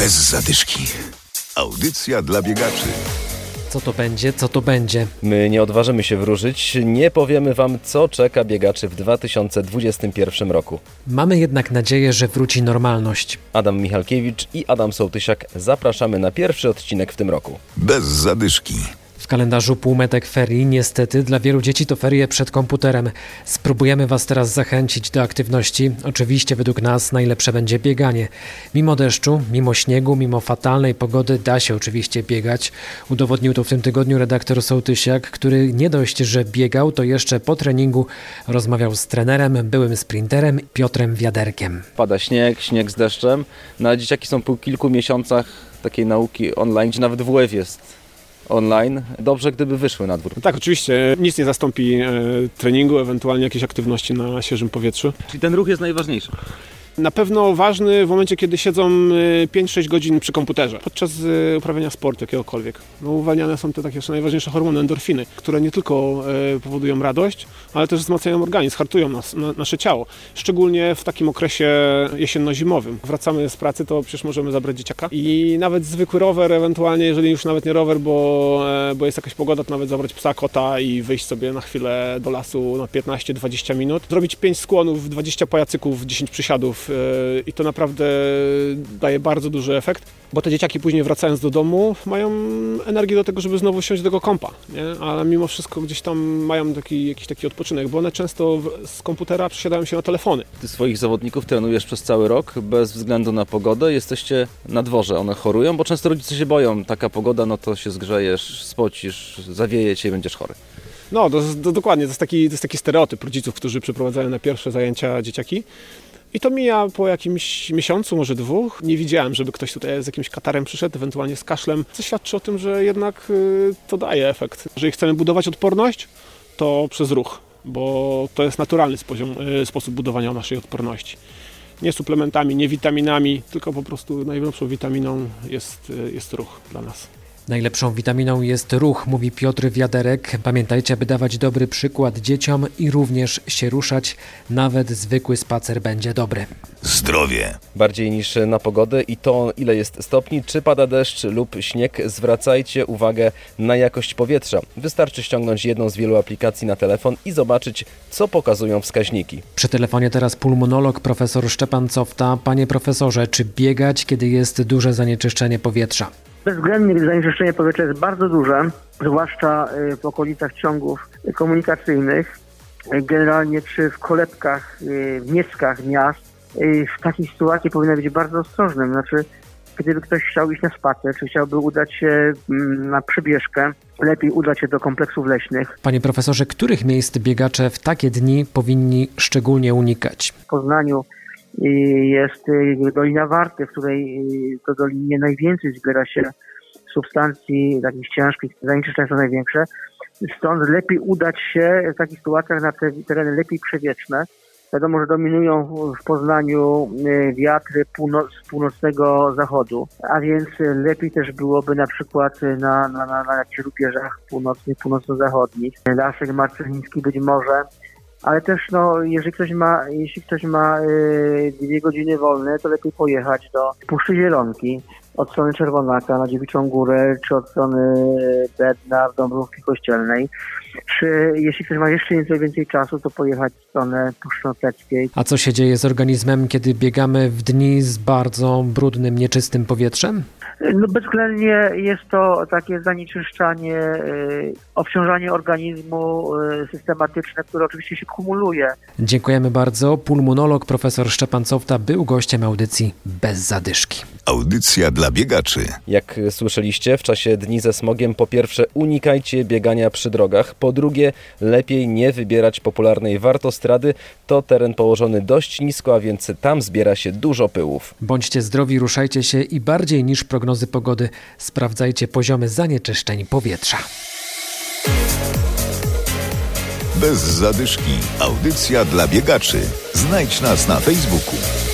Bez zadyszki. Audycja dla biegaczy. Co to będzie, co to będzie? My nie odważymy się wróżyć, nie powiemy Wam, co czeka biegaczy w 2021 roku. Mamy jednak nadzieję, że wróci normalność. Adam Michalkiewicz i Adam Sołtysiak zapraszamy na pierwszy odcinek w tym roku. Bez zadyszki. W kalendarzu półmetek ferii niestety dla wielu dzieci to ferie przed komputerem. Spróbujemy Was teraz zachęcić do aktywności. Oczywiście według nas najlepsze będzie bieganie. Mimo deszczu, mimo śniegu, mimo fatalnej pogody da się oczywiście biegać. Udowodnił to w tym tygodniu redaktor Sołtysiak, który nie dość, że biegał, to jeszcze po treningu rozmawiał z trenerem, byłym sprinterem Piotrem Wiaderkiem. Pada śnieg, śnieg z deszczem, no a dzieciaki są po kilku miesiącach takiej nauki online, gdzie nawet WF jest online. Dobrze, gdyby wyszły na dwór. Tak, oczywiście. Nic nie zastąpi e, treningu, ewentualnie jakieś aktywności na świeżym powietrzu. Czyli ten ruch jest najważniejszy. Na pewno ważny w momencie, kiedy siedzą e, 5-6 godzin przy komputerze, podczas e, uprawiania sportu jakiegokolwiek. No, uwalniane są te takie najważniejsze hormony, endorfiny, które nie tylko e, powodują radość, ale też wzmacniają organizm, hartują nas, na, nasze ciało. Szczególnie w takim okresie jesienno-zimowym. Wracamy z pracy, to przecież możemy zabrać dzieciaka i nawet zwykły rower, ewentualnie, jeżeli już nawet nie rower, bo, e, bo jest jakaś pogoda, to nawet zabrać psa, kota i wyjść sobie na chwilę do lasu na 15-20 minut. Zrobić 5 skłonów, 20 pajacyków, 10 przysiadów i to naprawdę daje bardzo duży efekt, bo te dzieciaki później wracając do domu mają energię do tego, żeby znowu siąść do tego kompa, nie? ale mimo wszystko gdzieś tam mają taki, jakiś taki odpoczynek, bo one często z komputera przesiadają się na telefony. Ty swoich zawodników trenujesz przez cały rok, bez względu na pogodę. Jesteście na dworze, one chorują, bo często rodzice się boją. Taka pogoda, no to się zgrzejesz, spocisz, zawieje cię i będziesz chory. No, to, to dokładnie, to jest, taki, to jest taki stereotyp rodziców, którzy przeprowadzają na pierwsze zajęcia dzieciaki. I to mija po jakimś miesiącu, może dwóch. Nie widziałem, żeby ktoś tutaj z jakimś katarem przyszedł, ewentualnie z kaszlem, co świadczy o tym, że jednak y, to daje efekt. Jeżeli chcemy budować odporność, to przez ruch, bo to jest naturalny y, sposób budowania naszej odporności. Nie suplementami, nie witaminami, tylko po prostu najlepszą witaminą jest, y, jest ruch dla nas. Najlepszą witaminą jest ruch, mówi Piotr Wiaderek. Pamiętajcie, aby dawać dobry przykład dzieciom i również się ruszać. Nawet zwykły spacer będzie dobry. Zdrowie. Bardziej niż na pogodę i to, ile jest stopni, czy pada deszcz lub śnieg, zwracajcie uwagę na jakość powietrza. Wystarczy ściągnąć jedną z wielu aplikacji na telefon i zobaczyć, co pokazują wskaźniki. Przy telefonie teraz pulmonolog profesor Szczepan Cofta. Panie profesorze, czy biegać, kiedy jest duże zanieczyszczenie powietrza? Bezwzględnie zanieczyszczenie powietrza jest bardzo duże, zwłaszcza y, w okolicach ciągów komunikacyjnych, generalnie czy w kolebkach, y, w mieszkach miast. y, W takiej sytuacji powinno być bardzo ostrożnym. Znaczy, gdyby ktoś chciał iść na spacer, czy chciałby udać się mm, na przebieżkę, lepiej udać się do kompleksów leśnych. Panie profesorze, których miejsc biegacze w takie dni powinni szczególnie unikać? W Poznaniu jest y, Dolina Warty, w której y, to dolinie najwięcej zbiera się substancji takich ciężkich, zanieczyszczenia są największe. Stąd lepiej udać się w takich sytuacjach na te tereny lepiej przewieczne. Wiadomo, że dominują w- Poznaniu y, wiatry półno- z północnego zachodu, a więc y, lepiej też byłoby na przykład y, na, na, na, na rubieżach północnych, północno-zachodnich. Lasek Marcelniński być może, ale też no, jeżeli ktoś ma, jeśli ktoś ma y, dwie godziny wolne, to lepiej pojechać do Puszczy Zielonki od strony Czerwonaka na Dziewiczą Górę, czy od strony Bedna w Dąbrówki Kościelnej. Czy jeśli ktoś ma jeszcze nieco więcej czasu, to pojechać w stronę Puszczy Noteckiej. A co się dzieje z organizmem, kiedy biegamy w dni z bardzo brudnym, nieczystym powietrzem? No bezwzględnie jest to takie zanieczyszczanie, y, obciążanie organizmu y, systematyczne, które oczywiście się kumuluje. Dziękujemy bardzo. Pulmonolog profesor Szczepan Cofta był gościem audycji bez zadyszki. Audycja dla biegaczy. Jak słyszeliście, w czasie dni ze smogiem po pierwsze unikajcie biegania przy drogach, po drugie lepiej nie wybierać popularnej wartostrady. To teren położony dość nisko, a więc tam zbiera się dużo pyłów. Bądźcie zdrowi, ruszajcie się i bardziej niż prognozy pogody sprawdzajcie poziomy zanieczyszczeń powietrza. Bez zadyszki. Audycja dla biegaczy. Znajdź nas na Facebooku.